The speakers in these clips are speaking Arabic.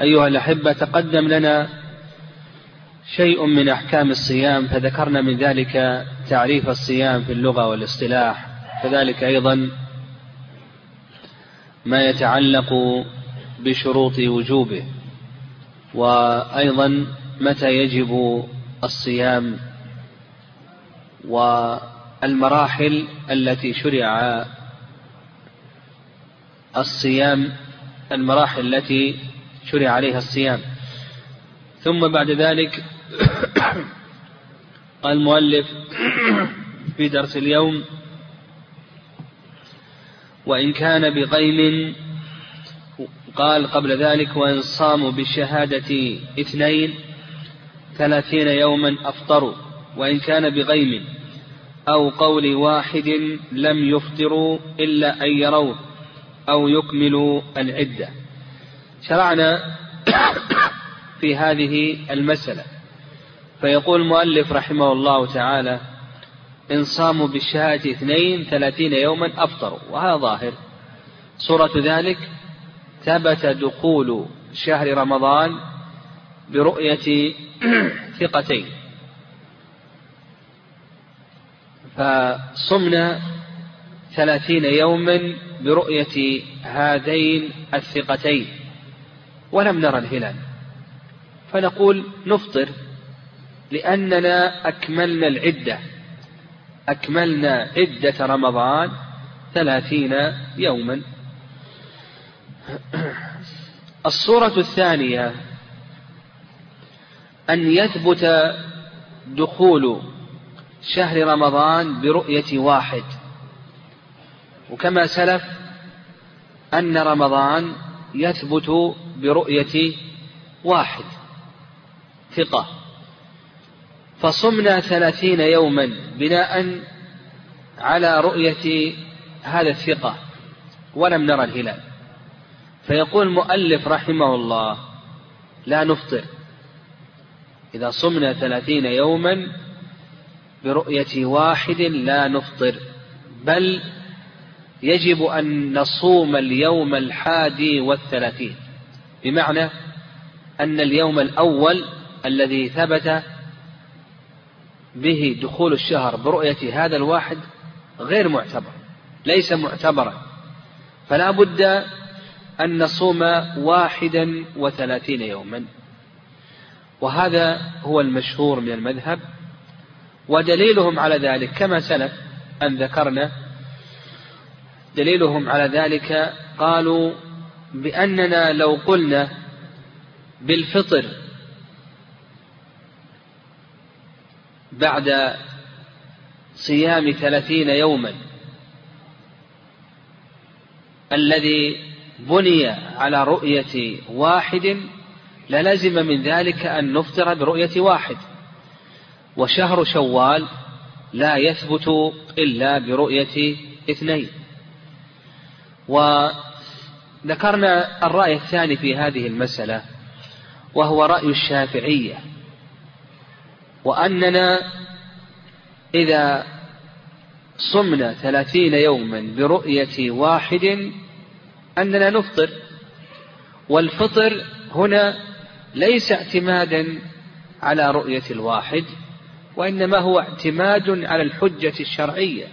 أيها الأحبة تقدم لنا شيء من أحكام الصيام فذكرنا من ذلك تعريف الصيام في اللغة والاصطلاح كذلك أيضا ما يتعلق بشروط وجوبه وأيضا متى يجب الصيام والمراحل التي شرع الصيام المراحل التي شرع عليها الصيام. ثم بعد ذلك قال المؤلف في درس اليوم وإن كان بغيم قال قبل ذلك وإن صاموا بالشهادة اثنين ثلاثين يوما أفطروا وإن كان بغيم أو قول واحد لم يفطروا إلا أن يروه أو يكملوا العدة. شرعنا في هذه المسألة. فيقول المؤلف رحمه الله تعالى إن صاموا بالشهادة اثنين ثلاثين يوما أفطروا. وهذا ظاهر. صورة ذلك ثبت دخول شهر رمضان برؤية ثقتين. فصمنا ثلاثين يوما برؤية هذين الثقتين. ولم نرى الهلال. فنقول نفطر لأننا أكملنا العدة. أكملنا عدة رمضان ثلاثين يوما. الصورة الثانية أن يثبت دخول شهر رمضان برؤية واحد. وكما سلف أن رمضان يثبت برؤية واحد ثقة. فصمنا ثلاثين يوما بناء على رؤية هذا الثقة ولم نرى الهلال. فيقول المؤلف رحمه الله لا نفطر. إذا صمنا ثلاثين يوما برؤية واحد لا نفطر بل يجب أن نصوم اليوم الحادي والثلاثين. بمعنى أن اليوم الأول الذي ثبت به دخول الشهر برؤية هذا الواحد غير معتبر ليس معتبرا. فلا بد أن نصوم واحدا وثلاثين يوما. وهذا هو المشهور من المذهب ودليلهم على ذلك كما سلف أن ذكرنا دليلهم على ذلك قالوا بأننا لو قلنا بالفطر بعد صيام ثلاثين يوما الذي بني على رؤية واحد للزم من ذلك أن نفطر برؤية واحد. وشهر شوال لا يثبت إلا برؤية اثنين. وذكرنا الرأي الثاني في هذه المسألة وهو رأي الشافعية وأننا إذا صمنا ثلاثين يوما برؤية واحد أننا نفطر والفطر هنا ليس اعتمادا على رؤية الواحد وإنما هو اعتماد على الحجة الشرعية.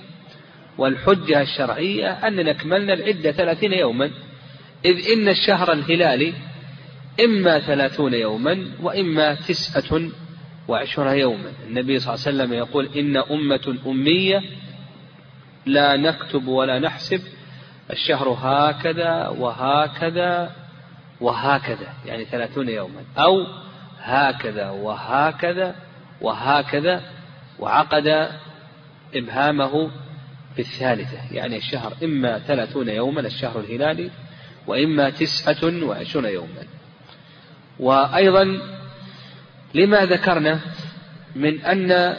والحجة الشرعية أننا أكملنا العدة ثلاثين يوما. إذ إن الشهر الهلالي إما ثلاثون يوما وإما تسعة وعشرون يوما. النبي صلى الله عليه وسلم يقول إن أمة أمية لا نكتب ولا نحسب الشهر هكذا وهكذا وهكذا يعني ثلاثون يوما. أو هكذا وهكذا وهكذا وعقد إبهامه في الثالثة يعني الشهر إما ثلاثون يوما الشهر الهلالي وإما تسعة وعشرون يوما. وأيضا لما ذكرنا من أن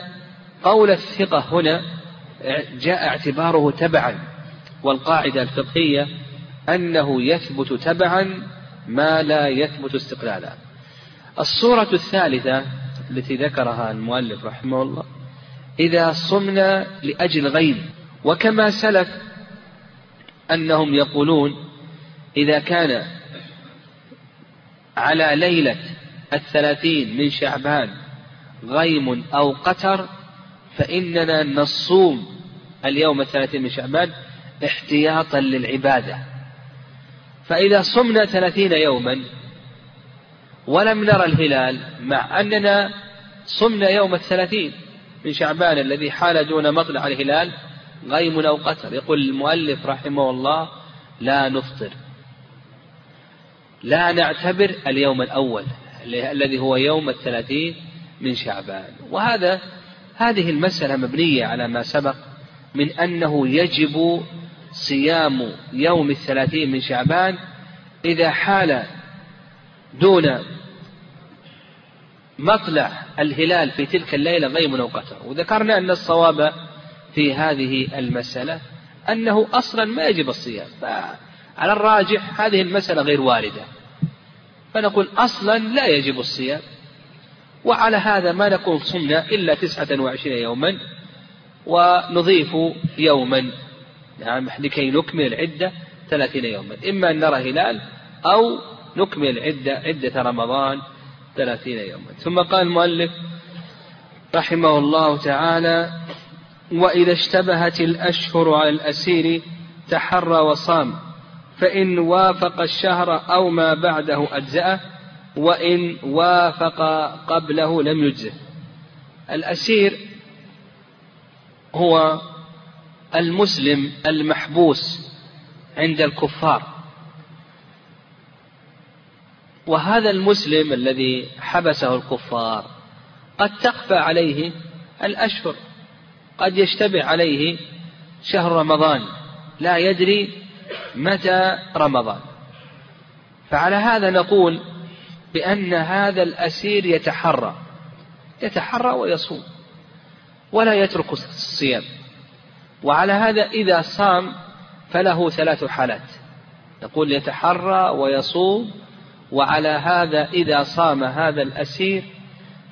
قول الثقة هنا جاء اعتباره تبعا والقاعدة الفقهية أنه يثبت تبعا ما لا يثبت استقلالا. الصورة الثالثة التي ذكرها المؤلف رحمه الله إذا صمنا لأجل غيب وكما سلف أنهم يقولون إذا كان على ليلة الثلاثين من شعبان غيم أو قتر فإننا نصوم اليوم الثلاثين من شعبان احتياطا للعبادة. فإذا صمنا ثلاثين يوما ولم نرى الهلال مع أننا صمنا يوم الثلاثين من شعبان الذي حال دون مطلع الهلال غيم أو قتر يقول المؤلف رحمه الله لا نفطر. لا نعتبر اليوم الأول الذي هو يوم الثلاثين من شعبان. وهذا هذه المسألة مبنية على ما سبق من أنه يجب صيام يوم الثلاثين من شعبان إذا حال دون مطلع الهلال في تلك الليلة غيم أو قتر وذكرنا أن الصواب في هذه المسألة أنه أصلا ما يجب الصيام. فعلى الراجح هذه المسألة غير واردة. فنقول أصلا لا يجب الصيام. وعلى هذا ما نكون صمنا إلا تسعة وعشرين يوما ونضيف يوما نعم لكي نكمل العدة ثلاثين يوما. إما أن نرى هلال أو نكمل العدة عدة رمضان ثلاثين يوما. ثم قال المؤلف رحمه الله تعالى وإذا اشتبهت الأشهر على الأسير تحرى وصام. فإن وافق الشهر أو ما بعده أجزأه وإن وافق قبله لم يجزه. الأسير هو المسلم المحبوس عند الكفار. وهذا المسلم الذي حبسه الكفار قد تخفى عليه الأشهر. قد يشتبه عليه شهر رمضان لا يدري متى رمضان. فعلى هذا نقول بأن هذا الأسير يتحرى يتحرى ويصوم ولا يترك الصيام. وعلى هذا إذا صام فله ثلاث حالات. نقول يتحرى ويصوم وعلى هذا إذا صام هذا الأسير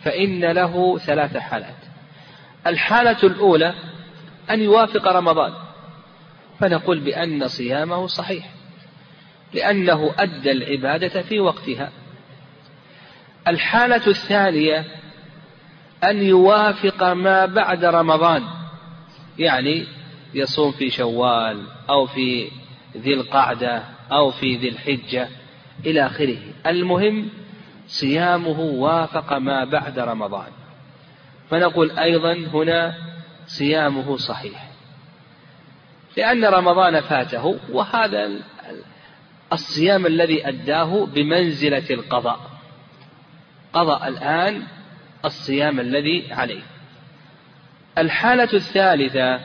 فإن له ثلاث حالات. الحالة الأولى أن يوافق رمضان. فنقول بأن صيامه صحيح لأنه أدى العبادة في وقتها. الحالة الثانية أن يوافق ما بعد رمضان يعني يصوم في شوال أو في ذي القعدة أو في ذي الحجة إلى آخره. المهم صيامه وافق ما بعد رمضان. فنقول أيضا هنا صيامه صحيح. لأن رمضان فاته وهذا الصيام الذي أداه بمنزلة القضاء. قضى الآن الصيام الذي عليه. الحالة الثالثة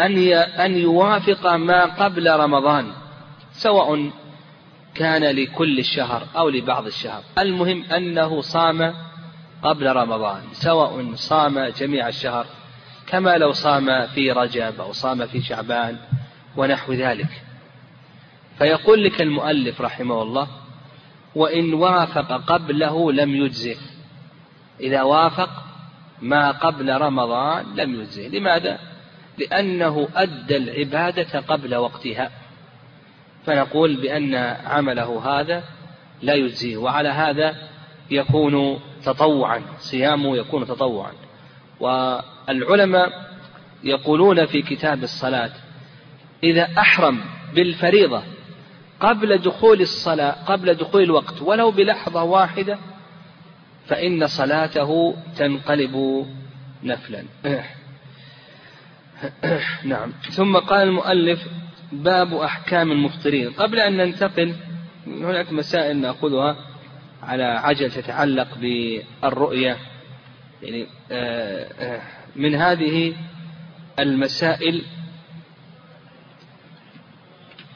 أن أن يوافق ما قبل رمضان سواء كان لكل الشهر أو لبعض الشهر. المهم أنه صام قبل رمضان سواء صام جميع الشهر كما لو صام في رجب أو صام في شعبان ونحو ذلك. فيقول لك المؤلف رحمه الله وإن وافق قبله لم يجزه. إذا وافق ما قبل رمضان لم يجزه. لماذا؟ لأنه أدى العبادة قبل وقتها. فنقول بأن عمله هذا لا يجزيه وعلى هذا يكون تطوعا صيامه يكون تطوعا. والعلماء يقولون في كتاب الصلاة إذا أحرم بالفريضة قبل دخول الصلاة قبل دخول الوقت ولو بلحظة واحدة فإن صلاته تنقلب نفلا. نعم. ثم قال المؤلف باب أحكام المفطرين. قبل أن ننتقل هناك مسائل نأخذها. على عجل تتعلق بالرؤية. يعني آه، آه، من هذه المسائل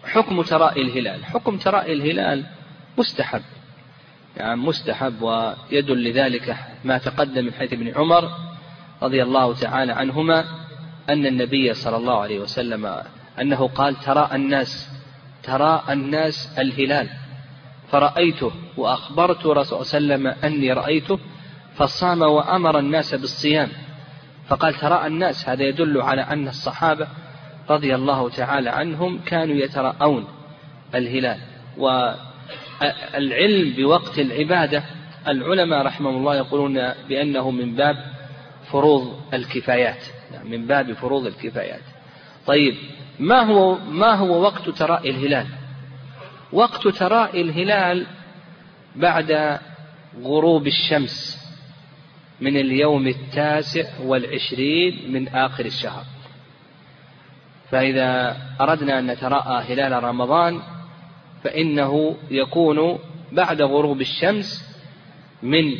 حكم تراءي الهلال. حكم تراءي الهلال مستحب. يعني مستحب ويدل لذلك ما تقدم من حيث ابن عمر رضي الله تعالى عنهما أن النبي صلى الله عليه وسلم أنه قال ترى الناس ترى الناس الهلال. فرأيته وأخبرت رسول صلى الله عليه وسلم أني رأيته فصام وأمر الناس بالصيام. فقال ترى الناس. هذا يدل على أن الصحابة رضي الله تعالى عنهم كانوا يتراءون الهلال. العلم بوقت العبادة العلماء رحمهم الله يقولون بأنه من باب فروض الكفايات. من باب فروض الكفايات. طيب ما هو ما هو وقت تراء الهلال؟ وقت تراء الهلال بعد غروب الشمس من اليوم التاسع والعشرين من آخر الشهر. فإذا أردنا أن نتراءى هلال رمضان فإنه يكون بعد غروب الشمس من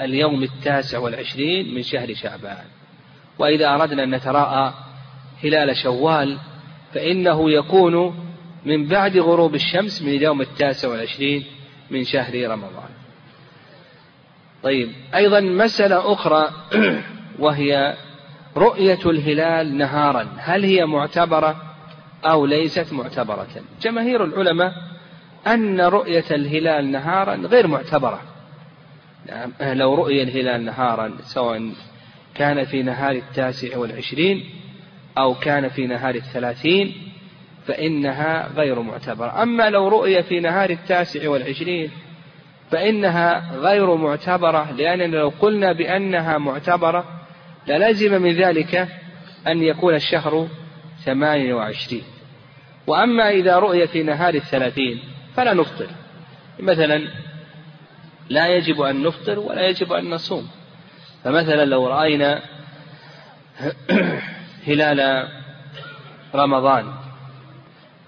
اليوم التاسع والعشرين من شهر شعبان. وإذا أردنا أن نتراءى هلال شوال فإنه يكون من بعد غروب الشمس من اليوم التاسع والعشرين من شهر رمضان. طيب أيضا مسألة أخرى وهي رؤية الهلال نهارا. هل هي معتبرة أو ليست معتبرة؟ جماهير العلماء أن رؤية الهلال نهارا غير معتبرة. نعم لو رؤي الهلال نهارا سواء كان في نهار التاسع والعشرين أو كان في نهار الثلاثين فإنها غير معتبرة. أما لو رؤي في نهار التاسع والعشرين فإنها غير معتبرة لأننا لو قلنا بأنها معتبرة للزم من ذلك أن يكون الشهر ثمانية وعشرين. وأما إذا رؤي في نهار الثلاثين فلا نفطر. مثلا لا يجب أن نفطر ولا يجب أن نصوم. فمثلا لو رأينا هلال رمضان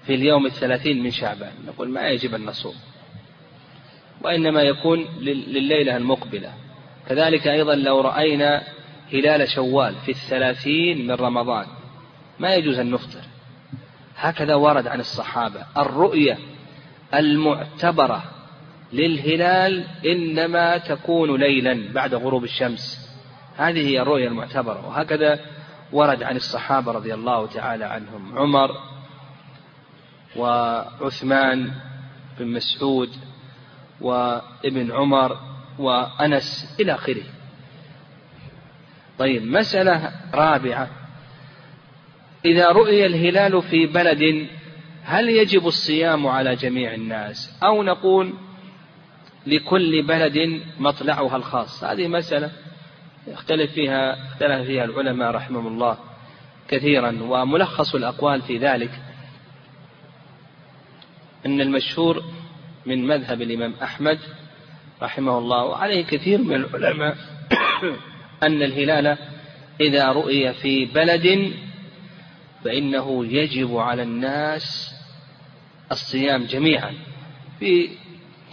في اليوم الثلاثين من شعبان. نقول ما يجب أن نصوم وإنما يكون لليلة المقبلة. كذلك أيضا لو رأينا هلال شوال في الثلاثين من رمضان ما يجوز أن نفطر. هكذا ورد عن الصحابة الرؤية المعتبرة للهلال إنما تكون ليلا بعد غروب الشمس. هذه هي الرؤية المعتبرة وهكذا ورد عن الصحابة رضي الله تعالى عنهم. عمر وعثمان بن مسعود وابن عمر وأنس إلى آخره. طيب مسألة رابعة. إذا رؤي الهلال في بلد هل يجب الصيام على جميع الناس؟ أو نقول لكل بلد مطلعها الخاص؟ هذه مسألة يختلف فيها اختلف فيها العلماء رحمهم الله كثيرا وملخص الأقوال في ذلك أن المشهور من مذهب الإمام أحمد رحمه الله وعليه كثير من العلماء أن الهلال إذا رؤي في بلد فإنه يجب على الناس الصيام جميعا في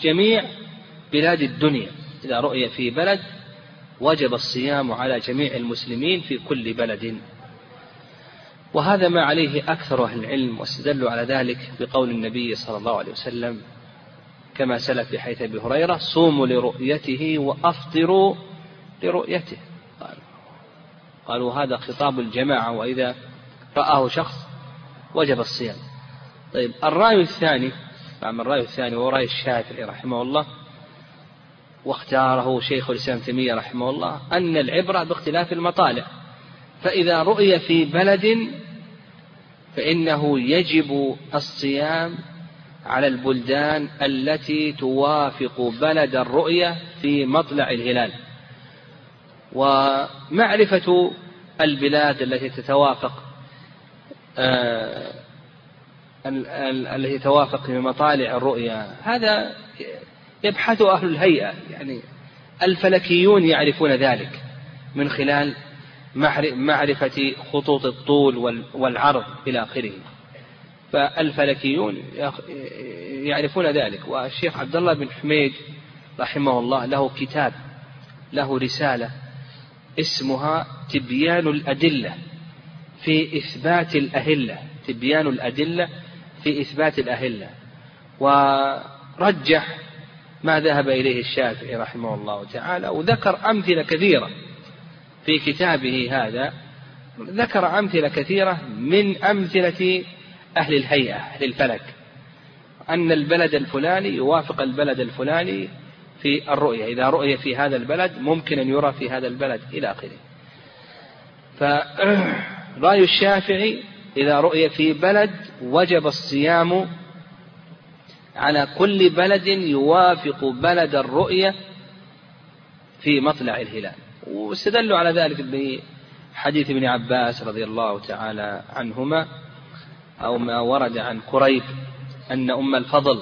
جميع بلاد الدنيا. إذا رؤي في بلد وجب الصيام على جميع المسلمين في كل بلد. وهذا ما عليه أكثر أهل العلم واستدلوا على ذلك بقول النبي صلى الله عليه وسلم كما سلف في حيث أبي هريرة صوموا لرؤيته وأفطروا لرؤيته. قالوا هذا خطاب الجماعة وإذا رآه شخص وجب الصيام. طيب الرأي الثاني نعم الرأي الثاني وهو رأي الشافعي رحمه الله واختاره شيخ الإسلام تيمية رحمه الله أن العبرة باختلاف المطالع. فإذا رؤي في بلد فإنه يجب الصيام على البلدان التي توافق بلد الرؤية في مطلع الهلال. ومعرفة البلاد التي تتوافق آه، التي توافق في مطالع الرؤيا هذا يبحث أهل الهيئة يعني الفلكيون يعرفون ذلك من خلال معرفة خطوط الطول والعرض إلى آخره. فالفلكيون يعرفون ذلك. والشيخ عبد الله بن حميد رحمه الله له كتاب له رسالة اسمها تبيان الأدلة في إثبات الأهلة تبيان الأدلة في إثبات الأهلة. ورجح ما ذهب إليه الشافعي رحمه الله تعالى وذكر أمثلة كثيرة في كتابه هذا. ذكر أمثلة كثيرة من أمثلة أهل الهيئة أهل الفلك. أن البلد الفلاني يوافق البلد الفلاني في الرؤية. إذا رؤي في هذا البلد ممكن أن يرى في هذا البلد إلى آخره. فرأي الشافعي إذا رؤي في بلد وجب الصيام على كل بلد يوافق بلد الرؤية في مطلع الهلال. واستدلوا على ذلك بحديث ابن عباس رضي الله تعالى عنهما أو ما ورد عن كريب أن أم الفضل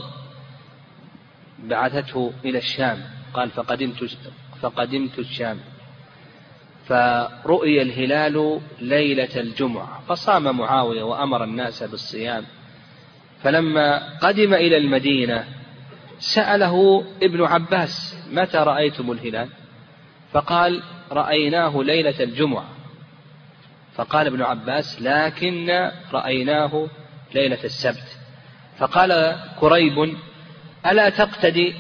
بعثته إلى الشام قال فقدمت فقدمت الشام. فرؤي الهلال ليلة الجمعة فصام معاوية وأمر الناس بالصيام. فلما قدم إلى المدينة سأله ابن عباس متى رأيتم الهلال؟ فقال رأيناه ليلة الجمعة. فقال ابن عباس لكن رأيناه ليلة السبت. فقال كريب ألا تقتدي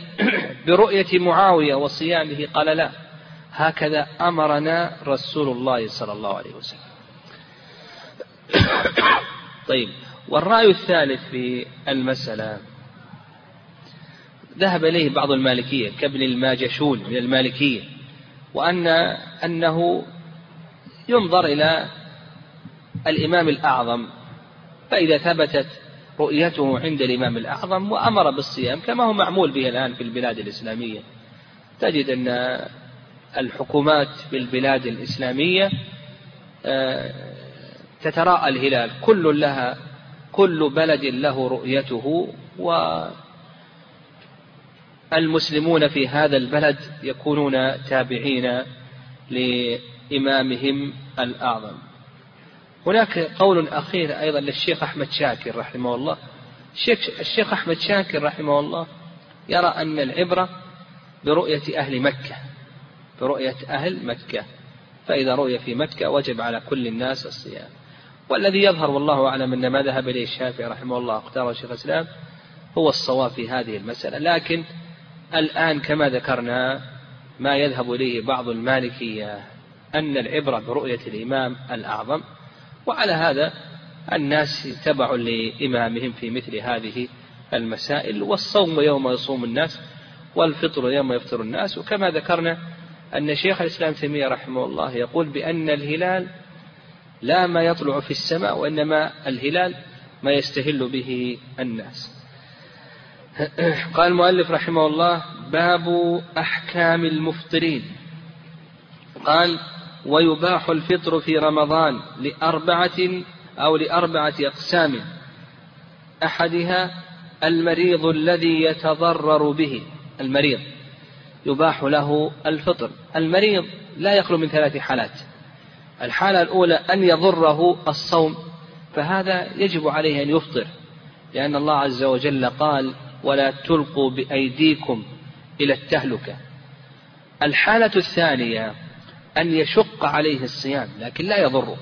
برؤية معاوية وصيامه؟ قال لا. هكذا أمرنا رسول الله صلى الله عليه وسلم. طيب. والرأي الثالث في المسألة ذهب إليه بعض المالكية كابن الماجشون من المالكية وأن أنه ينظر إلى الإمام الأعظم فإذا ثبتت رؤيته عند الإمام الأعظم وأمر بالصيام كما هو معمول به الآن في البلاد الإسلامية. تجد أن الحكومات بالبلاد الإسلامية آه، تتراءى الهلال كل لها كل بلد له رؤيته والمسلمون في هذا البلد يكونون تابعين لإمامهم الأعظم. هناك قول أخير أيضا للشيخ أحمد شاكر رحمه الله. الشيخ, أحمد شاكر رحمه الله يرى أن العبرة برؤية أهل مكة برؤية أهل مكة. فإذا رؤي في مكة وجب على كل الناس الصيام. والذي يظهر والله أعلم أن ما ذهب إليه الشافعي رحمه الله اختاره شيخ الإسلام هو الصواب في هذه المسألة. لكن الآن كما ذكرنا ما يذهب إليه بعض المالكية أن العبرة برؤية الإمام الأعظم وعلى هذا الناس تبع لإمامهم في مثل هذه المسائل. والصوم يوم يصوم الناس والفطر يوم يفطر الناس. وكما ذكرنا أن شيخ الإسلام تيمية رحمه الله يقول بأن الهلال لا ما يطلع في السماء وإنما الهلال ما يستهل به الناس. قال المؤلف رحمه الله باب أحكام المفطرين. قال ويباح الفطر في رمضان لأربعة أو لأربعة أقسام. أحدها المريض الذي يتضرر به المريض. يباح له الفطر. المريض لا يخلو من ثلاث حالات. الحالة الأولى أن يضره الصوم فهذا يجب عليه أن يفطر لأن الله عز وجل قال ولا تلقوا بأيديكم إلى التهلكة. الحالة الثانية أن يشق عليه الصيام لكن لا يضره.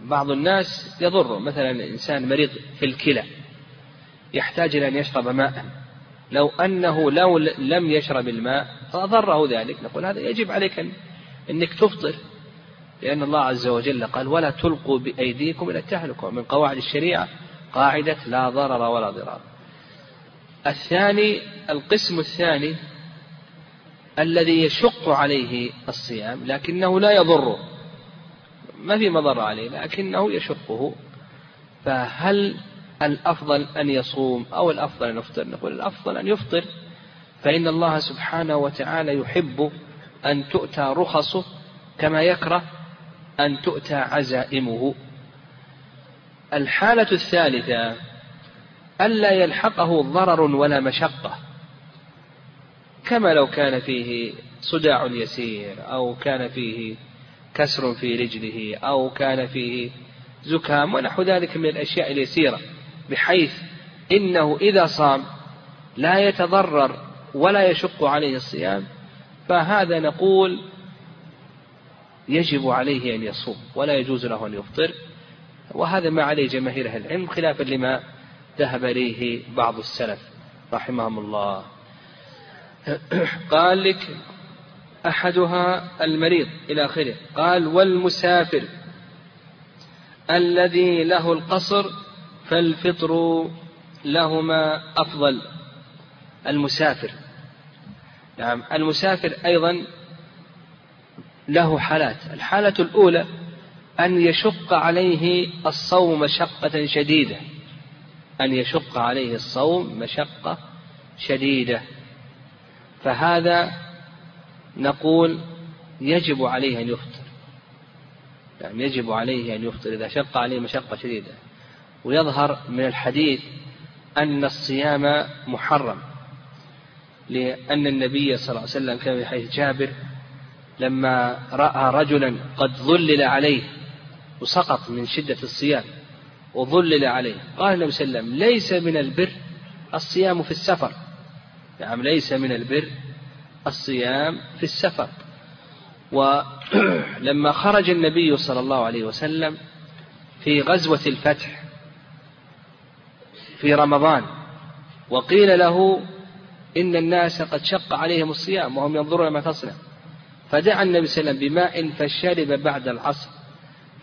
بعض الناس يضره مثلا إنسان مريض في الكلى يحتاج إلى أن يشرب ماء. لو أنه لو لم يشرب الماء فأضره ذلك. نقول هذا يجب عليك أن أنك تفطر. لأن الله عز وجل قال ولا تلقوا بأيديكم إلى التهلكة. من قواعد الشريعة قاعدة لا ضرر ولا ضرار. الثاني القسم الثاني الذي يشق عليه الصيام لكنه لا يضره. ما في مضر عليه لكنه يشقه. فهل الأفضل أن يصوم أو الأفضل أن يفطر؟ نقول الأفضل أن يفطر. فإن الله سبحانه وتعالى يحب أن تؤتى رخصه كما يكره أن تؤتى عزائمه. الحالة الثالثة ألا يلحقه ضرر ولا مشقة. كما لو كان فيه صداع يسير أو كان فيه كسر في رجله أو كان فيه زكام ونحو ذلك من الأشياء اليسيرة بحيث إنه إذا صام لا يتضرر ولا يشق عليه الصيام فهذا نقول يجب عليه أن يصوم ولا يجوز له أن يفطر. وهذا ما عليه جماهير أهل العلم خلافا لما ذهب إليه بعض السلف رحمهم الله. قال لك أحدها المريض إلى آخره. قال والمسافر الذي له القصر فالفطر لهما أفضل. المسافر. نعم المسافر أيضا له حالات. الحالة الأولى أن يشق عليه الصوم مشقة شديدة. أن يشق عليه الصوم مشقة شديدة. فهذا نقول يجب عليه أن يفطر. يعني يجب عليه أن يفطر إذا شق عليه مشقة شديدة. ويظهر من الحديث أن الصيام محرم. لأن النبي صلى الله عليه وسلم كان في حديث جابر لما رأى رجلا قد ظلل عليه وسقط من شدة الصيام وظلل عليه. قال النبي صلى الله عليه وسلم ليس من البر الصيام في السفر. نعم ليس من البر الصيام في السفر. ولما خرج النبي صلى الله عليه وسلم في غزوة الفتح في رمضان وقيل له إن الناس قد شق عليهم الصيام وهم ينظرون ما تصنع. فدعا النبي صلى الله عليه وسلم بماء فشرب بعد العصر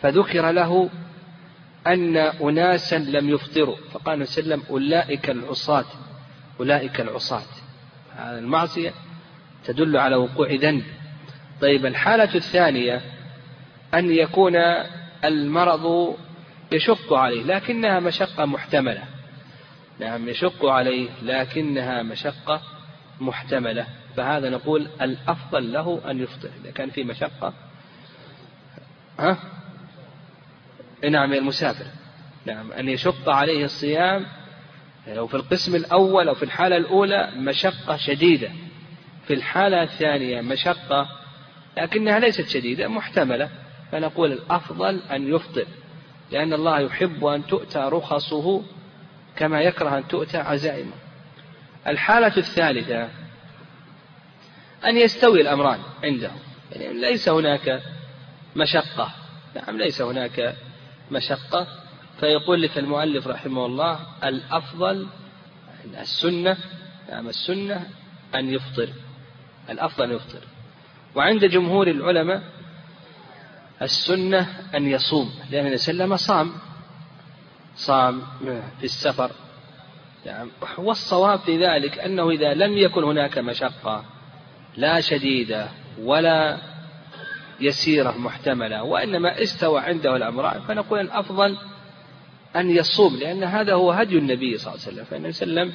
فذكر له أن أناسا لم يفطروا فقال صلى الله عليه وسلم أولئك العصاة أولئك العصاة. المعصية تدل على وقوع ذنب. طيب الحالة الثانية أن يكون المرض يشق عليه لكنها مشقة محتملة. نعم يشق عليه لكنها مشقة محتملة. فهذا نقول الأفضل له أن يفطر إذا كان في مشقة. ها؟ نعم المسافر. نعم أن يشق عليه الصيام لو في القسم الأول أو في الحالة الأولى مشقة شديدة. في الحالة الثانية مشقة لكنها ليست شديدة محتملة. فنقول الأفضل أن يفطر لأن الله يحب أن تؤتى رخصه كما يكره أن تؤتى عزائمه. الحالة الثالثة أن يستوي الأمران عنده يعني ليس هناك مشقة. نعم ليس هناك مشقة. فيقول لك المؤلف رحمه الله الأفضل السنة نعم السنة أن يفطر. الأفضل أن يفطر. وعند جمهور العلماء السنة أن يصوم لأن النبي صلى صام. صام في السفر. يعني والصواب في ذلك أنه إذا لم يكن هناك مشقة لا شديدة ولا يسيرة محتملة وإنما استوى عنده الأمران فنقول الأفضل أن يصوم لأن هذا هو هدي النبي صلى الله عليه وسلم. فإن وسلم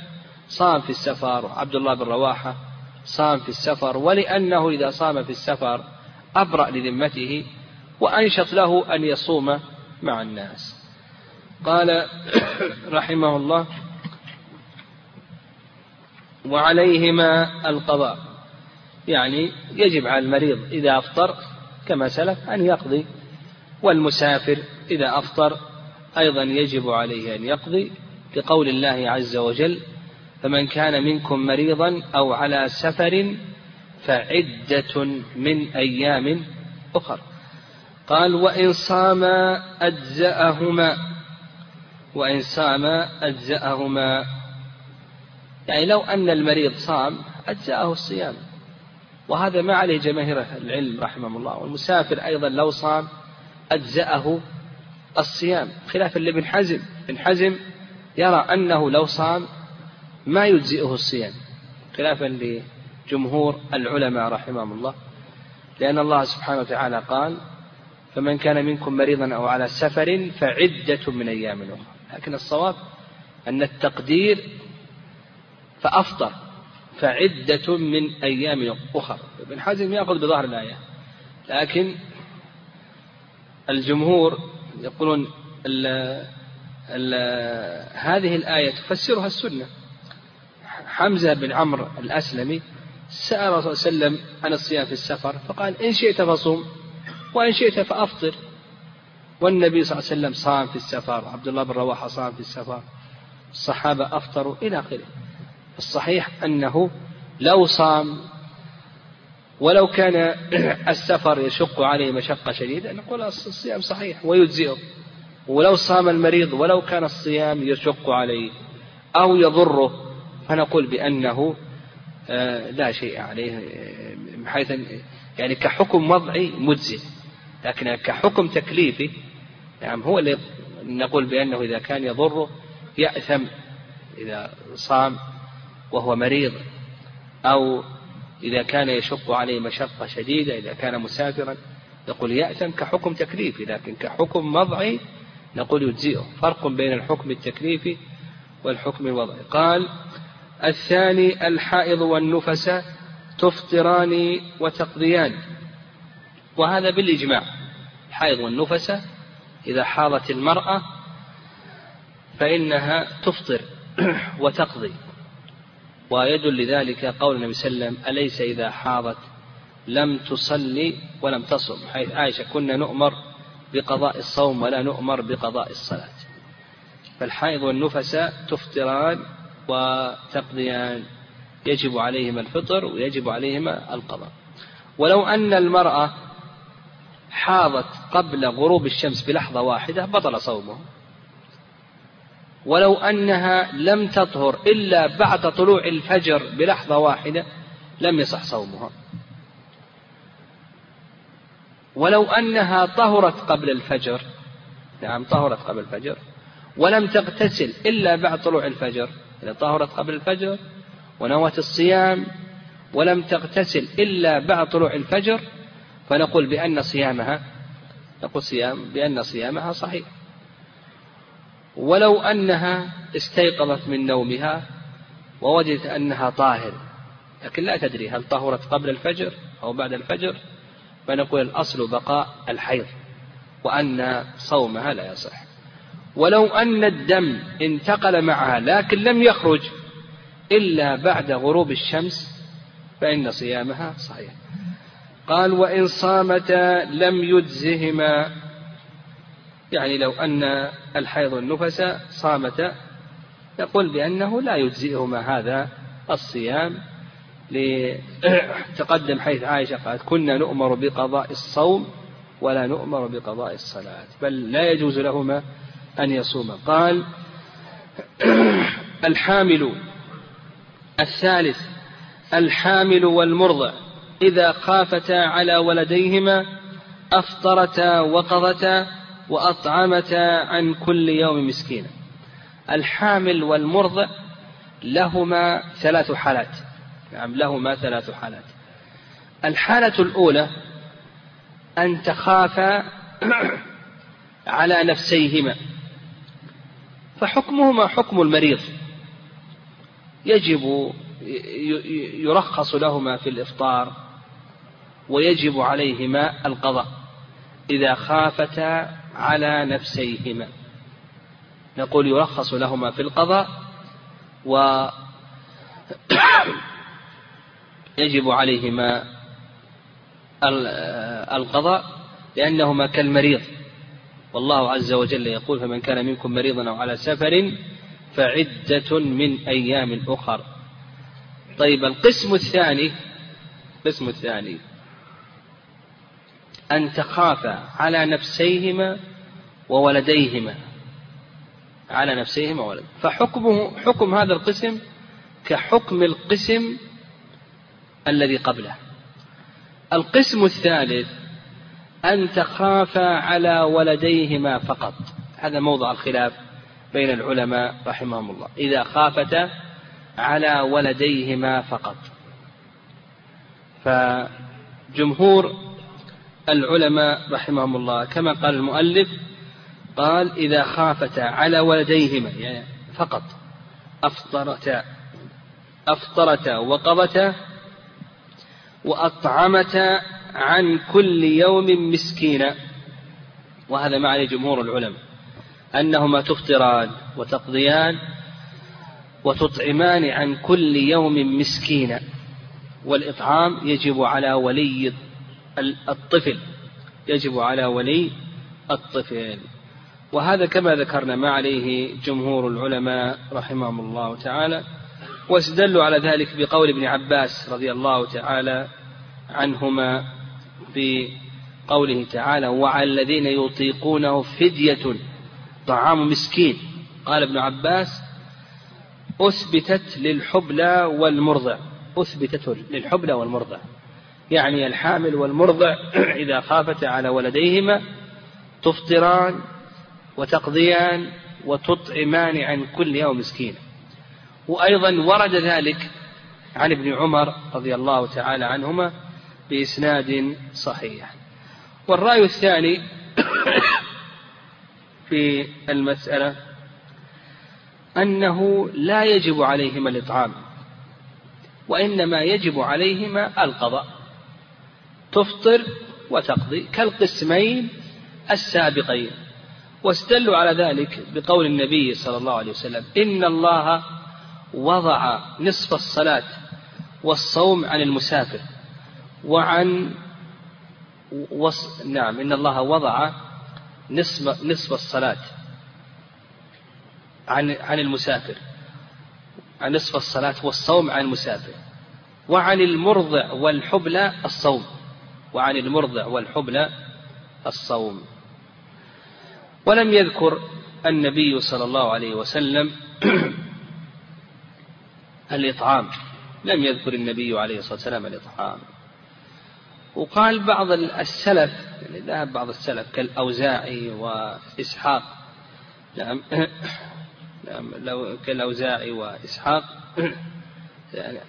صام في السفر وعبد الله بن رواحة صام في السفر ولأنه إذا صام في السفر أبرأ لذمته وأنشط له أن يصوم مع الناس. قال رحمه الله وعليهما القضاء. يعني يجب على المريض إذا أفطر كما سلف أن يقضي والمسافر إذا أفطر أيضا يجب عليه أن يقضي لقول الله عز وجل فمن كان منكم مريضا أو على سفر فعدة من أيام أخر قال وإن صام أجزأهما وإن صام أجزأهما يعني لو أن المريض صام أجزأه الصيام. وهذا ما عليه جماهير العلم رحمه الله. والمسافر أيضا لو صام أجزأه الصيام. خلافا لابن حزم. ابن حزم يرى أنه لو صام ما يجزئه الصيام. خلافا لجمهور العلماء رحمهم الله. لأن الله سبحانه وتعالى قال فمن كان منكم مريضا أو على سفر فعدة من أيام أخرى. لكن الصواب أن التقدير فأفطر فعدة من أيام أخرى ابن حزم يأخذ بظاهر الآية. لكن الجمهور يقولون ال ال هذه الآية تفسرها السنة. حمزة بن عمرو الأسلمي سأل صلى الله عليه وسلم عن الصيام في السفر فقال إن شئت فصوم وإن شئت فأفطر. والنبي صلى الله عليه وسلم صام في السفر عبد الله بن رواحة صام في السفر الصحابة أفطروا إلى آخره. الصحيح أنه لو صام ولو كان السفر يشق عليه مشقة شديدة نقول الصيام صحيح ويجزئه. ولو صام المريض ولو كان الصيام يشق عليه أو يضره فنقول بأنه آه، لا شيء عليه بحيث يعني كحكم وضعي مجزئ. لكن كحكم تكليفي يعني هو اللي نقول بأنه إذا كان يضره يأثم. إذا صام وهو مريض أو إذا كان يشق عليه مشقة شديدة إذا كان مسافرا يقول يأتم كحكم تكليفي لكن كحكم وضعي نقول يجزئه. فرق بين الحكم التكليفي والحكم الوضعي. قال الثاني الحائض والنفس تفطران وتقضيان. وهذا بالإجماع. الحائض والنفس إذا حاضت المرأة فإنها تفطر وتقضي. ويدل لذلك قول النبي صلى الله عليه وسلم أليس إذا حاضت؟ لم تصلي ولم تصم حيث عائشة كنا نؤمر بقضاء الصوم ولا نؤمر بقضاء الصلاة. فالحائض والنفس تفطران وتقضيان يجب عليهما الفطر ويجب عليهما القضاء. ولو أن المرأة حاضت قبل غروب الشمس بلحظة واحدة بطل صومه. ولو أنها لم تطهر إلا بعد طلوع الفجر بلحظة واحدة لم يصح صومها. ولو أنها طهرت قبل الفجر نعم طهرت قبل الفجر ولم تغتسل إلا بعد طلوع الفجر إذا طهرت قبل الفجر ونوت الصيام ولم تغتسل إلا بعد طلوع الفجر فنقول بأن صيامها نقول صيام بأن صيامها صحيح. ولو أنها استيقظت من نومها ووجدت أنها طاهر. لكن لا تدري هل طهرت قبل الفجر أو بعد الفجر فنقول الأصل بقاء الحيض وأن صومها لا يصح. ولو أن الدم انتقل معها لكن لم يخرج إلا بعد غروب الشمس فإن صيامها صحيح. قال وإن صامتا لم يجزهما يعني لو أن الحيض والنفس صامتا يقول بأنه لا يجزئهما هذا الصيام لتقدم حيث عائشة قالت كنا نؤمر بقضاء الصوم ولا نؤمر بقضاء الصلاة بل لا يجوز لهما أن يصوما. قال الحامل الثالث الحامل والمرضع إذا خافتا على ولديهما أفطرتا وقضتا وأطعمتا عن كل يوم مسكينا الحامل والمرضع لهما ثلاث حالات. نعم لهما ثلاث حالات. الحالة الأولى أن تخافا على نفسيهما. فحكمهما حكم المريض. يجب يرخص لهما في الإفطار ويجب عليهما القضاء. إذا خافتا على نفسيهما. نقول يرخص لهما في القضاء و يجب عليهما القضاء لأنهما كالمريض. والله عز وجل يقول فمن كان منكم مريضا أو على سفر فعدة من أيام أخر. طيب القسم الثاني القسم الثاني أن تخافا على نفسيهما وولديهما. على نفسيهما وولد. فحكمه حكم هذا القسم كحكم القسم الذي قبله. القسم الثالث أن تخافا على ولديهما فقط. هذا موضع الخلاف بين العلماء رحمهم الله. إذا خافتا على ولديهما فقط. فجمهور العلماء رحمهم الله. كما قال المؤلف قال إذا خافتا على ولديهما يعني فقط. أفطرتا أفطرتا وقضتا وأطعمتا عن كل يوم مسكينا وهذا معنى جمهور العلماء. أنهما تفطران وتقضيان وتطعمان عن كل يوم مسكينا. والإطعام يجب على ولي الطفل يجب على ولي الطفل. وهذا كما ذكرنا ما عليه جمهور العلماء رحمهم الله تعالى واستدلوا على ذلك بقول ابن عباس رضي الله تعالى عنهما في قوله تعالى وعلى الذين يطيقونه فدية طعام مسكين قال ابن عباس أثبتت للحبلى والمرضع أثبتت للحبلى والمرضع يعني الحامل والمرضع إذا خافتا على ولديهما تفطران وتقضيان وتطعمان عن كل يوم مسكين. وأيضا ورد ذلك عن ابن عمر رضي الله تعالى عنهما بإسناد صحيح. والرأي الثاني في المسألة أنه لا يجب عليهما الإطعام وإنما يجب عليهما القضاء. تفطر وتقضي كالقسمين السابقين. واستدلوا على ذلك بقول النبي صلى الله عليه وسلم إن الله وضع نصف الصلاة والصوم عن المسافر وعن وص... نعم إن الله وضع نصف نصف الصلاة عن عن المسافر عن نصف الصلاة والصوم عن المسافر وعن المرضع والحبلى الصوم. وعن المرضع والحبلى الصوم. ولم يذكر النبي صلى الله عليه وسلم الإطعام. لم يذكر النبي عليه الصلاة والسلام الإطعام. وقال بعض السلف يعني ذهب بعض السلف كالأوزاعي وإسحاق. نعم. نعم كالأوزاعي وإسحاق. يعني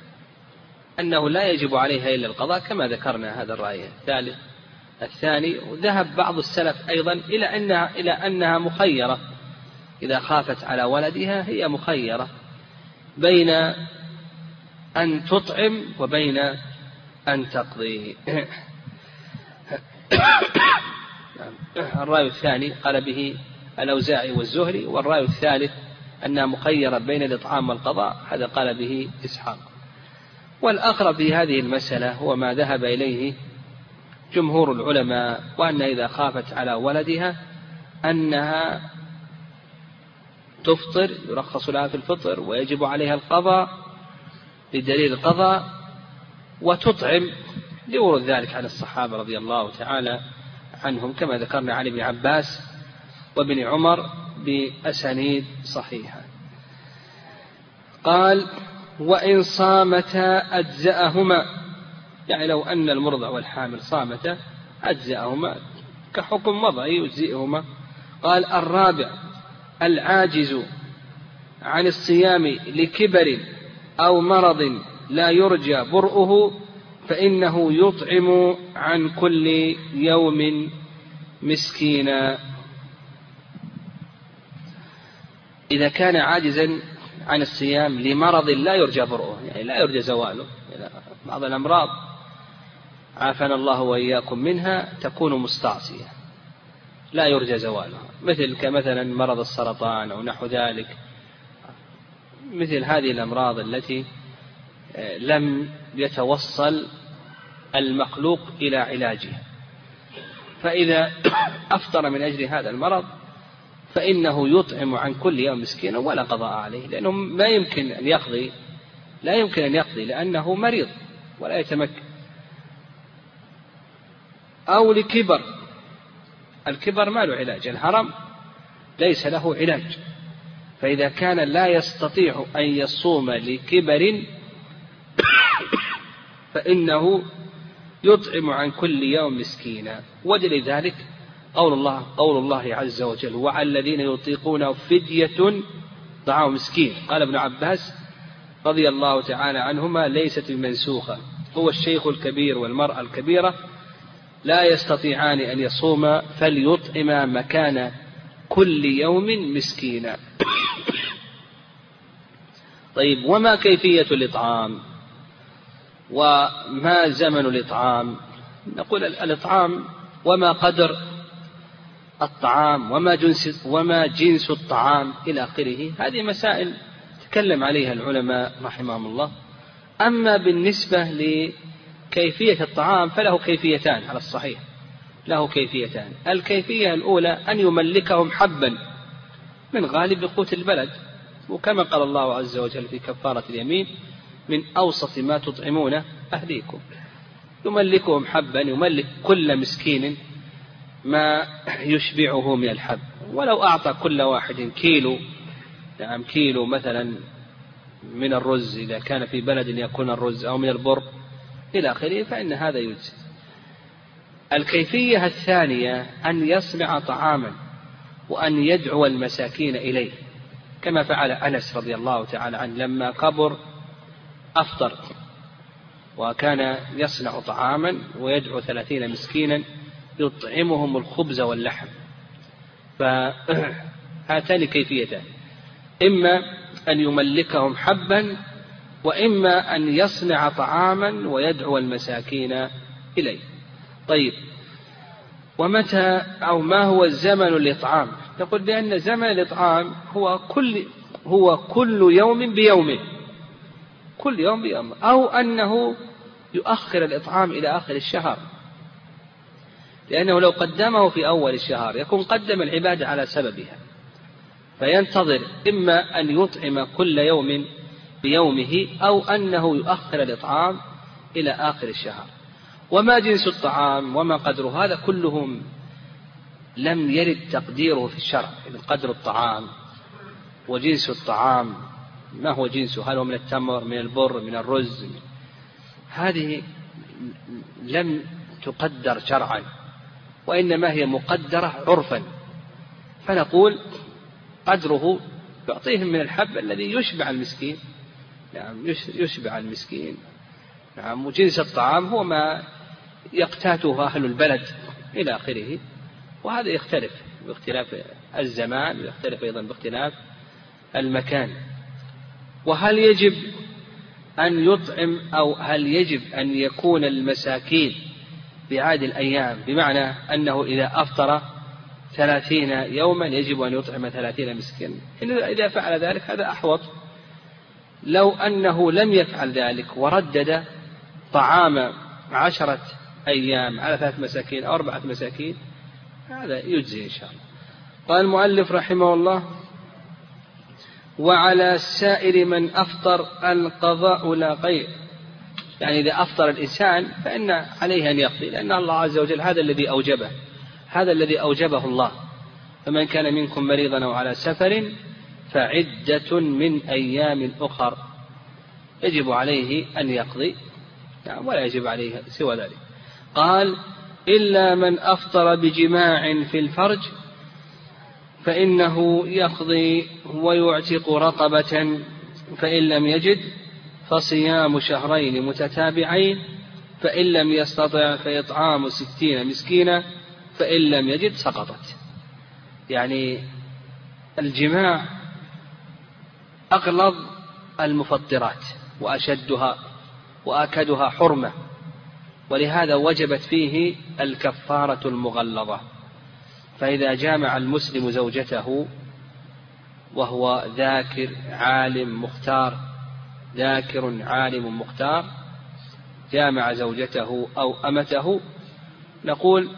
أنه لا يجب عليها إلا القضاء كما ذكرنا هذا الرأي الثالث الثاني وذهب بعض السلف أيضا إلى أنها إلى أنها مخيرة. إذا خافت على ولدها هي مخيرة. بين أن تطعم وبين أن تقضي. الرأي الثاني قال به الأوزاعي والزهري والرأي الثالث أنها مخيرة بين الإطعام والقضاء هذا قال به إسحاق. والأقرب في هذه المسألة هو ما ذهب إليه جمهور العلماء وأن إذا خافت على ولدها أنها تفطر يرخص لها في الفطر ويجب عليها القضاء لدليل القضاء وتطعم. لورود ذلك عن الصحابة رضي الله تعالى عنهم كما ذكرنا عن ابن عباس وابن عمر بأسانيد صحيحة. قال وإن صامتا أجزأهما. يعني لو أن المرضع والحامل صامتا أجزأهما كحكم وضعي يجزئهما. قال الرابع العاجز عن الصيام لكبر أو مرض لا يرجى برؤه فإنه يطعم عن كل يوم مسكينا. إذا كان عاجزا عن الصيام لمرض لا يرجى برؤه يعني لا يرجى زواله. بعض الأمراض عافانا الله وإياكم منها تكون مستعصية لا يرجى زوالها مثل كمثلا مرض السرطان أو نحو ذلك. مثل هذه الأمراض التي آه، لم يتوصل المخلوق إلى علاجها. فإذا أفطر من أجل هذا المرض فإنه يطعم عن كل يوم مسكينا ولا قضاء عليه لأنه ما يمكن أن يقضي لا يمكن أن يقضي لأنه مريض ولا يتمكن. أو لكبر الكبر ما له علاج الهرم ليس له علاج. فإذا كان لا يستطيع أن يصوم لكبر فإنه يطعم عن كل يوم مسكينا. ودل ذلك قول الله قول الله عز وجل وعلى الذين يطيقون فدية طعام مسكين قال ابن عباس رضي الله تعالى عنهما ليست بمنسوخة هو الشيخ الكبير والمرأة الكبيرة لا يستطيعان أن يصوما فليطعما مكان كل يوم مسكينا. طيب وما كيفية الإطعام؟ وما زمن الإطعام؟ نقول الإطعام وما قدر الطعام وما جنس وما جنس الطعام إلى آخره. هذه مسائل تكلم عليها العلماء رحمهم الله. أما بالنسبة لكيفية الطعام فله كيفيتان على الصحيح. له كيفيتان. الكيفية الأولى أن يملكهم حبا من غالب قوت البلد. وكما قال الله عز وجل في كفارة اليمين من أوسط ما تطعمون أهليكم. يملكهم حبا يملك كل مسكين ما يشبعه من الحب. ولو أعطى كل واحد كيلو نعم كيلو مثلا من الرز إذا كان في بلد يكون الرز أو من البر إلى آخره فإن هذا يجزي. الكيفية الثانية أن يصنع طعاما وأن يدعو المساكين إليه. كما فعل أنس رضي الله تعالى عنه لما كبر أفطر وكان يصنع طعاما ويدعو ثلاثين مسكينا يطعمهم الخبز واللحم. فهاتان كيفيتان. إما أن يملكهم حبا وإما أن يصنع طعاما ويدعو المساكين إليه. طيب ومتى أو ما هو الزمن الإطعام نقول بأن زمن الإطعام هو كل هو كل يوم بيومه. كل يوم بيوم أو أنه يؤخر الإطعام إلى آخر الشهر. لأنه لو قدمه في أول الشهر يكون قدم العبادة على سببها. فينتظر إما أن يطعم كل يوم بيومه أو أنه يؤخر الإطعام إلى آخر الشهر. وما جنس الطعام وما قدره هذا كلهم لم يرد تقديره في الشرع قدر الطعام وجنس الطعام ما هو جنسه؟ هل هو من التمر من البر من الرز؟ هذه لم تقدر شرعا. وإنما هي مقدرة عرفا. فنقول قدره يعطيهم من الحب الذي يشبع المسكين. نعم يشبع المسكين. نعم وجنس الطعام هو ما يقتاته أهل البلد إلى آخره. وهذا يختلف باختلاف الزمان ويختلف أيضا باختلاف المكان. وهل يجب أن يطعم أو هل يجب أن يكون المساكين بعاد الأيام بمعنى أنه إذا أفطر ثلاثين يوما يجب أن يطعم ثلاثين مسكينا إذا فعل ذلك هذا أحوط. لو أنه لم يفعل ذلك وردد طعام عشرة أيام على ثلاث مساكين أو أربعة مساكين هذا يجزي إن شاء الله. قال المؤلف رحمه الله وعلى سائر من أفطر القضاء لا غير يعني إذا أفطر الإنسان فإن عليه أن يقضي لأن الله عز وجل هذا الذي أوجبه هذا الذي أوجبه الله. فمن كان منكم مريضا أو على سفر فعدة من أيام أخر يجب عليه أن يقضي. نعم ولا يجب عليه سوى ذلك. قال إلا من أفطر بجماع في الفرج فإنه يقضي ويعتق رقبة فإن لم يجد فصيام شهرين متتابعين فإن لم يستطع فإطعام ستين مسكينا فإن لم يجد سقطت. يعني الجماع أغلظ المفطرات وأشدها وأكدها حرمة ولهذا وجبت فيه الكفارة المغلظة. فإذا جامع المسلم زوجته وهو ذاكر عالم مختار ذاكر عالم مختار جامع زوجته أو أمته. نقول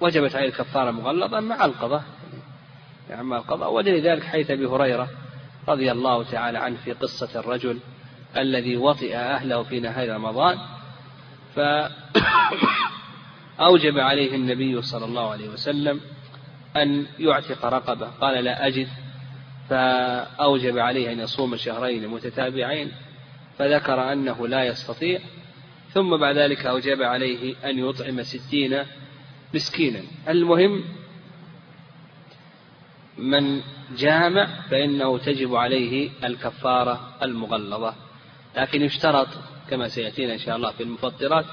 وجبت عليه الكفارة مغلظة مع القضاء يعني مع القضاء. ولذلك حيث أبي هريرة رضي الله تعالى عنه في قصة الرجل الذي وطئ أهله في نهار رمضان. فأوجب عليه النبي صلى الله عليه وسلم أن يعتق رقبة. قال لا أجد. فأوجب عليه أن يصوم شهرين متتابعين. فذكر أنه لا يستطيع ثم بعد ذلك أوجب عليه أن يطعم ستين مسكينا. المهم من جامع فإنه تجب عليه الكفارة المغلظة. لكن يشترط كما سيأتينا إن شاء الله في المفطرات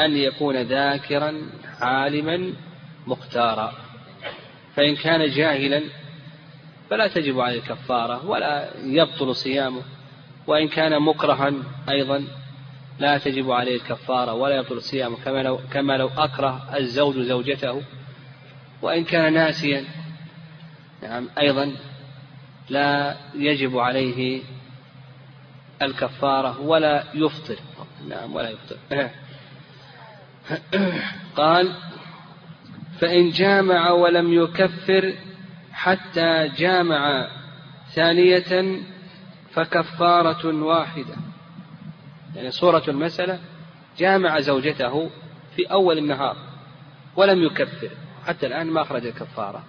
أن يكون ذاكرا عالما مختارا. فإن كان جاهلا فلا تجب عليه الكفارة ولا يبطل صيامه. وإن كان مكرها أيضا لا تجب عليه الكفارة ولا يبطل صيامه كما لو, كما لو أكره الزوج زوجته. وإن كان ناسيا نعم أيضا لا يجب عليه الكفارة ولا يفطر. نعم ولا يفطر. قال فإن جامع ولم يكفر حتى جامع ثانية فكفارة واحدة. يعني صورة المسألة جامع زوجته في أول النهار ولم يكفر حتى الآن ما أخرج الكفارة.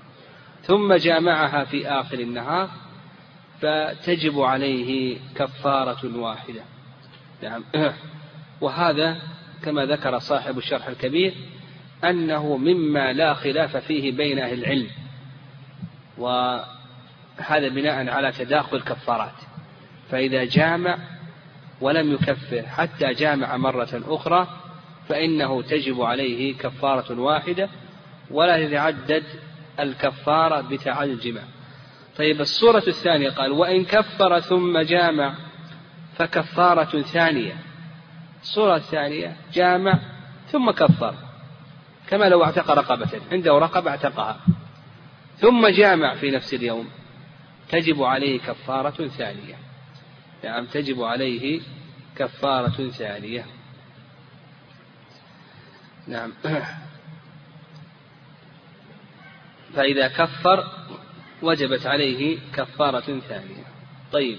ثم جامعها في آخر النهار فتجب عليه كفارة واحدة. نعم. وهذا كما ذكر صاحب الشرح الكبير أنه مما لا خلاف فيه بين أهل العلم. وهذا بناء على تداخل الكفارات. فإذا جامع ولم يكفر حتى جامع مرة أخرى فإنه تجب عليه كفارة واحدة ولا تتعدد الكفارة بتعدد الجماع. طيب الصورة الثانية قال وإن كفر ثم جامع فكفارة ثانية. الصورة الثانية جامع ثم كفر. كما لو اعتق رقبة عنده رقبة اعتقها. ثم جامع في نفس اليوم. تجب عليه كفارة ثانية. نعم تجب عليه كفارة ثانية. نعم. فإذا كفر وجبت عليه كفارة ثانية. طيب.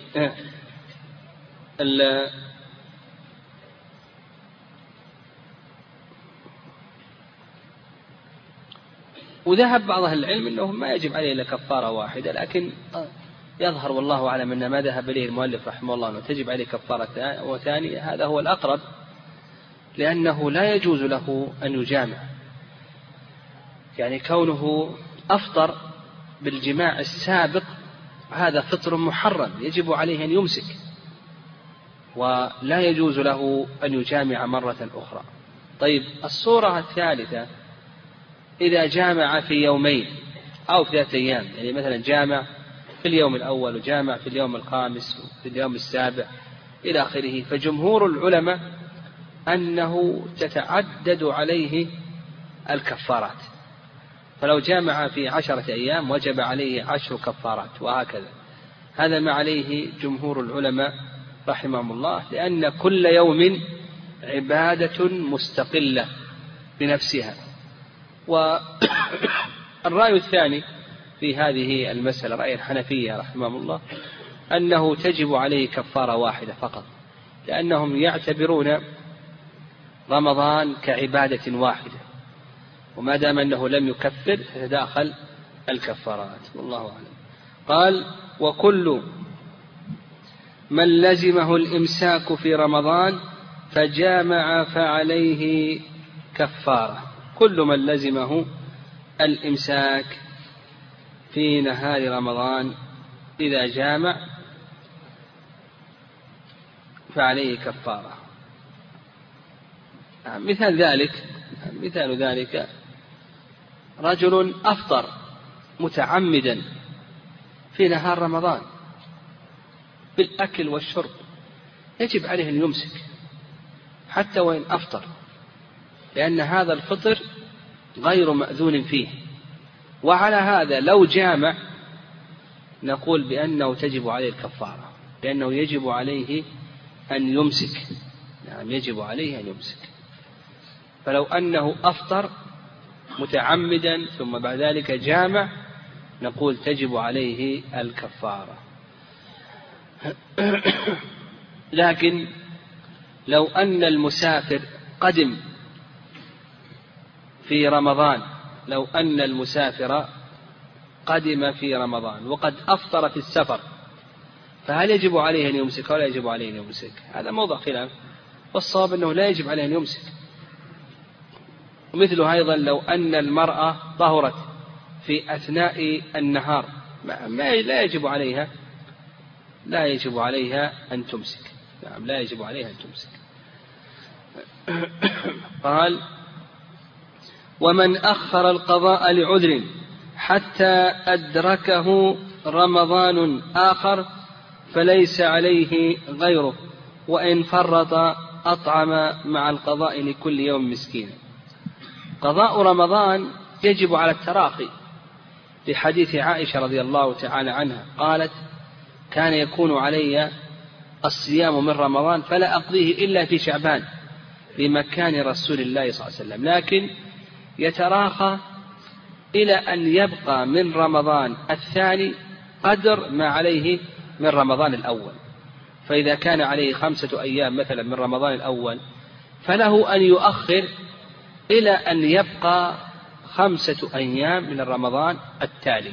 وذهب بعض أهل العلم أنه ما يجب عليه إلا كفارة واحدة لكن يظهر والله أعلم أن ما ذهب إليه المؤلف رحمه الله أنه تجب عليه كفارة وثانية هذا هو الأقرب لأنه لا يجوز له أن يجامع. يعني كونه أفطر بالجماع السابق هذا فطر محرم يجب عليه أن يمسك ولا يجوز له أن يجامع مرة أخرى. طيب الصورة الثالثة إذا جامع في يومين أو في ثلاثة أيام يعني مثلا جامع في اليوم الأول وجامع في اليوم الخامس وفي اليوم السابع إلى آخره. فجمهور العلماء أنه تتعدد عليه الكفارات. فلو جامع في عشرة أيام وجب عليه عشر كفارات وهكذا. هذا ما عليه جمهور العلماء رحمهم الله لأن كل يوم عبادة مستقلة بنفسها. والرأي الثاني في هذه المسألة رأي الحنفية رحمهم الله أنه تجب عليه كفارة واحدة فقط لأنهم يعتبرون رمضان كعبادة واحدة وما دام أنه لم يكفر تتداخل الكفارات والله أعلم. قال وكل من لزمه الإمساك في رمضان فجامع فعليه كفارة كل من لزمه الإمساك في نهار رمضان إذا جامع فعليه كفارة. مثال ذلك مثال ذلك رجل أفطر متعمدا في نهار رمضان بالأكل والشرب يجب عليه أن يمسك حتى وإن أفطر لأن هذا الفطر غير مأذون فيه. وعلى هذا لو جامع نقول بأنه تجب عليه الكفارة لأنه يجب عليه أن يمسك. نعم يجب عليه أن يمسك. فلو أنه أفطر متعمدا ثم بعد ذلك جامع نقول تجب عليه الكفارة. لكن لو أن المسافر قدم في رمضان لو أن المسافر قدم في رمضان وقد أفطر في السفر فهل يجب عليه أن يمسك ولا يجب عليه أن يمسك؟ هذا موضع خلاف والصواب أنه لا يجب عليه أن يمسك. ومثله أيضا لو أن المرأة طهرت في أثناء النهار ما لا يجب عليها لا يجب عليها أن تمسك. نعم لا يجب عليها أن تمسك. قال ومن أخر القضاء لعذر حتى أدركه رمضان آخر فليس عليه غيره وإن فرط أطعم مع القضاء لكل يوم مسكينا قضاء رمضان يجب على التراخي. لحديث عائشة رضي الله تعالى عنها قالت كان يكون علي الصيام من رمضان فلا أقضيه إلا في شعبان لمكان رسول الله صلى الله عليه وسلم. لكن يتراخى إلى أن يبقى من رمضان الثاني قدر ما عليه من رمضان الأول. فإذا كان عليه خمسة أيام مثلا من رمضان الأول فله أن يؤخر إلى أن يبقى خمسة أيام من رمضان التالي.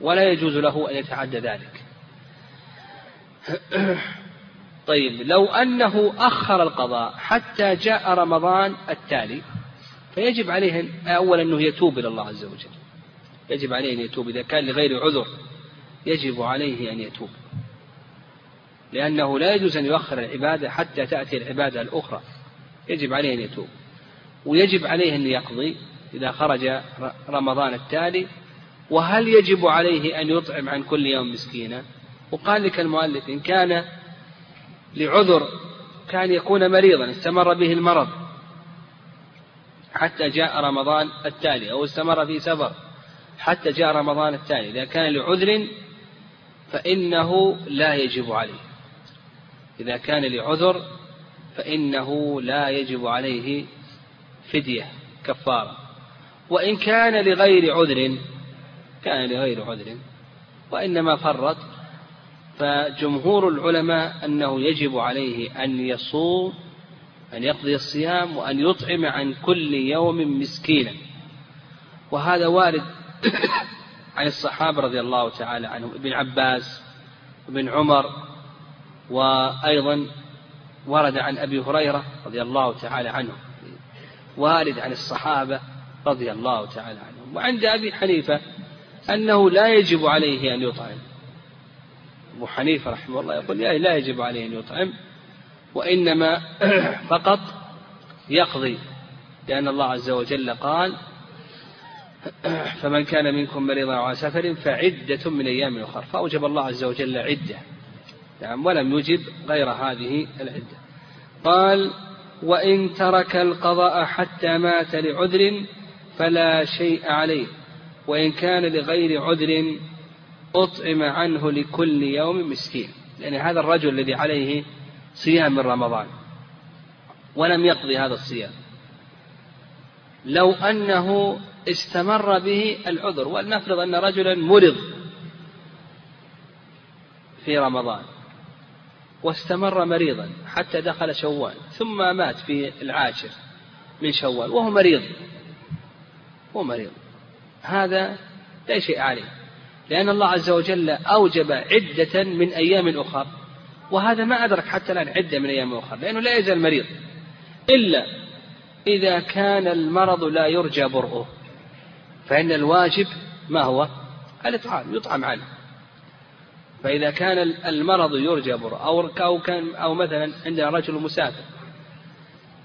ولا يجوز له أن يتعدى ذلك. طيب لو أنه أخر القضاء حتى جاء رمضان التالي فيجب عليه أولا أنه يتوب إلى الله عز وجل. يجب عليه أن يتوب. إذا كان لغير عذر يجب عليه أن يتوب. لأنه لا يجوز أن يؤخر العبادة حتى تأتي العبادة الأخرى. يجب عليه أن يتوب. ويجب عليه أن يقضي إذا خرج رمضان التالي. وهل يجب عليه أن يطعم عن كل يوم مسكينا؟ وقال لك المؤلف إن كان لعذر كان يكون مريضا استمر به المرض. حتى جاء رمضان التالي أو استمر في سفر حتى جاء رمضان التالي. إذا كان لعذر فإنه لا يجب عليه. إذا كان لعذر فإنه لا يجب عليه فدية كفارة. وإن كان لغير عذر كان لغير عذر وإنما فرط فجمهور العلماء أنه يجب عليه أن يصوم أن يقضي الصيام وأن يطعم عن كل يوم مسكينا. وهذا وارد عن الصحابة رضي الله تعالى عنهم ابن عباس وابن عمر وأيضا ورد عن أبي هريرة رضي الله تعالى عنه. وارد عن الصحابة رضي الله تعالى عنهم. وعند أبي حنيفة أنه لا يجب عليه أن يطعم. أبو حنيفة رحمه الله يقول لا يجب عليه أن يطعم. وإنما فقط يقضي لأن الله عز وجل قال فمن كان منكم مريضا على سفر فعدة من أيام أخرى فأوجب الله عز وجل عدة. نعم ولم يجب غير هذه العدة. قال وإن ترك القضاء حتى مات لعذر فلا شيء عليه وإن كان لغير عذر أطعم عنه لكل يوم مسكين. يعني هذا الرجل الذي عليه صيام من رمضان. ولم يقضي هذا الصيام. لو أنه استمر به العذر ولنفرض أن رجلا مرض في رمضان واستمر مريضا حتى دخل شوال ثم مات في العاشر من شوال وهو مريض. هو مريض. هذا لا شيء عليه. لأن الله عز وجل أوجب عدة من أيام أخر. وهذا ما أدرك حتى الآن عدة من أيام أخرى لأنه لا يزال مريض. إلا إذا كان المرض لا يرجى برؤه فإن الواجب ما هو؟ الإطعام يطعم عنه فإذا كان المرض يرجى برؤه أو أو كان أو مثلا عندنا رجل مسافر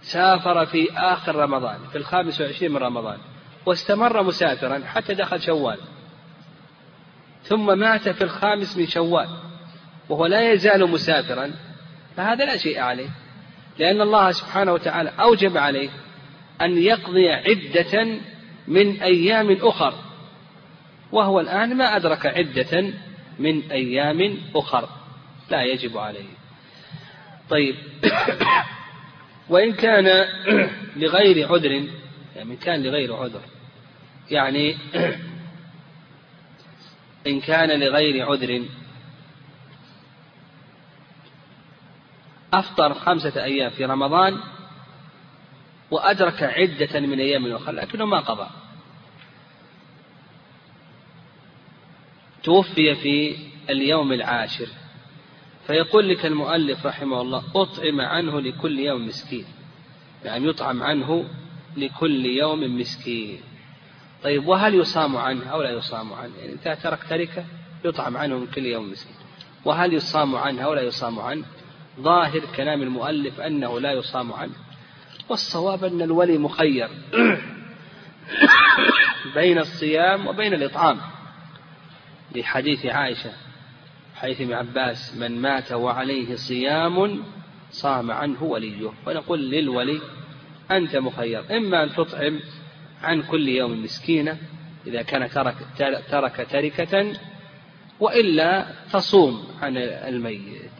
سافر في آخر رمضان في الخامس والعشرين من رمضان واستمر مسافرا حتى دخل شوال ثم مات في الخامس من شوال وهو لا يزال مسافرا فهذا لا شيء عليه. لأن الله سبحانه وتعالى أوجب عليه أن يقضي عدة من أيام أخر. وهو الآن ما أدرك عدة من أيام أخر. لا يجب عليه. طيب. وإن كان لغير عذر يعني كان لغير عذر يعني إن كان لغير عذر أفطر خمسة أيام في رمضان وأدرك عدة من أيام أخرى لكنه ما قضى. توفي في اليوم العاشر. فيقول لك المؤلف رحمه الله أطعم عنه لكل يوم مسكين. يعني يطعم عنه لكل يوم مسكين. طيب وهل يصام عنه أو لا يصام عنه؟ يعني إذا ترك تركة يطعم عنه من كل يوم مسكين. وهل يصام عنه أو لا يصام عنه؟ ظاهر كلام المؤلف أنه لا يصام عنه. والصواب أن الولي مخير بين الصيام وبين الإطعام. لحديث عائشة حيث ابن عباس من مات وعليه صيام صام عنه وليه. ونقول للولي أنت مخير. إما أن تطعم عن كل يوم مسكينة إذا كان ترك ترك تركة وإلا تصوم عن الميت.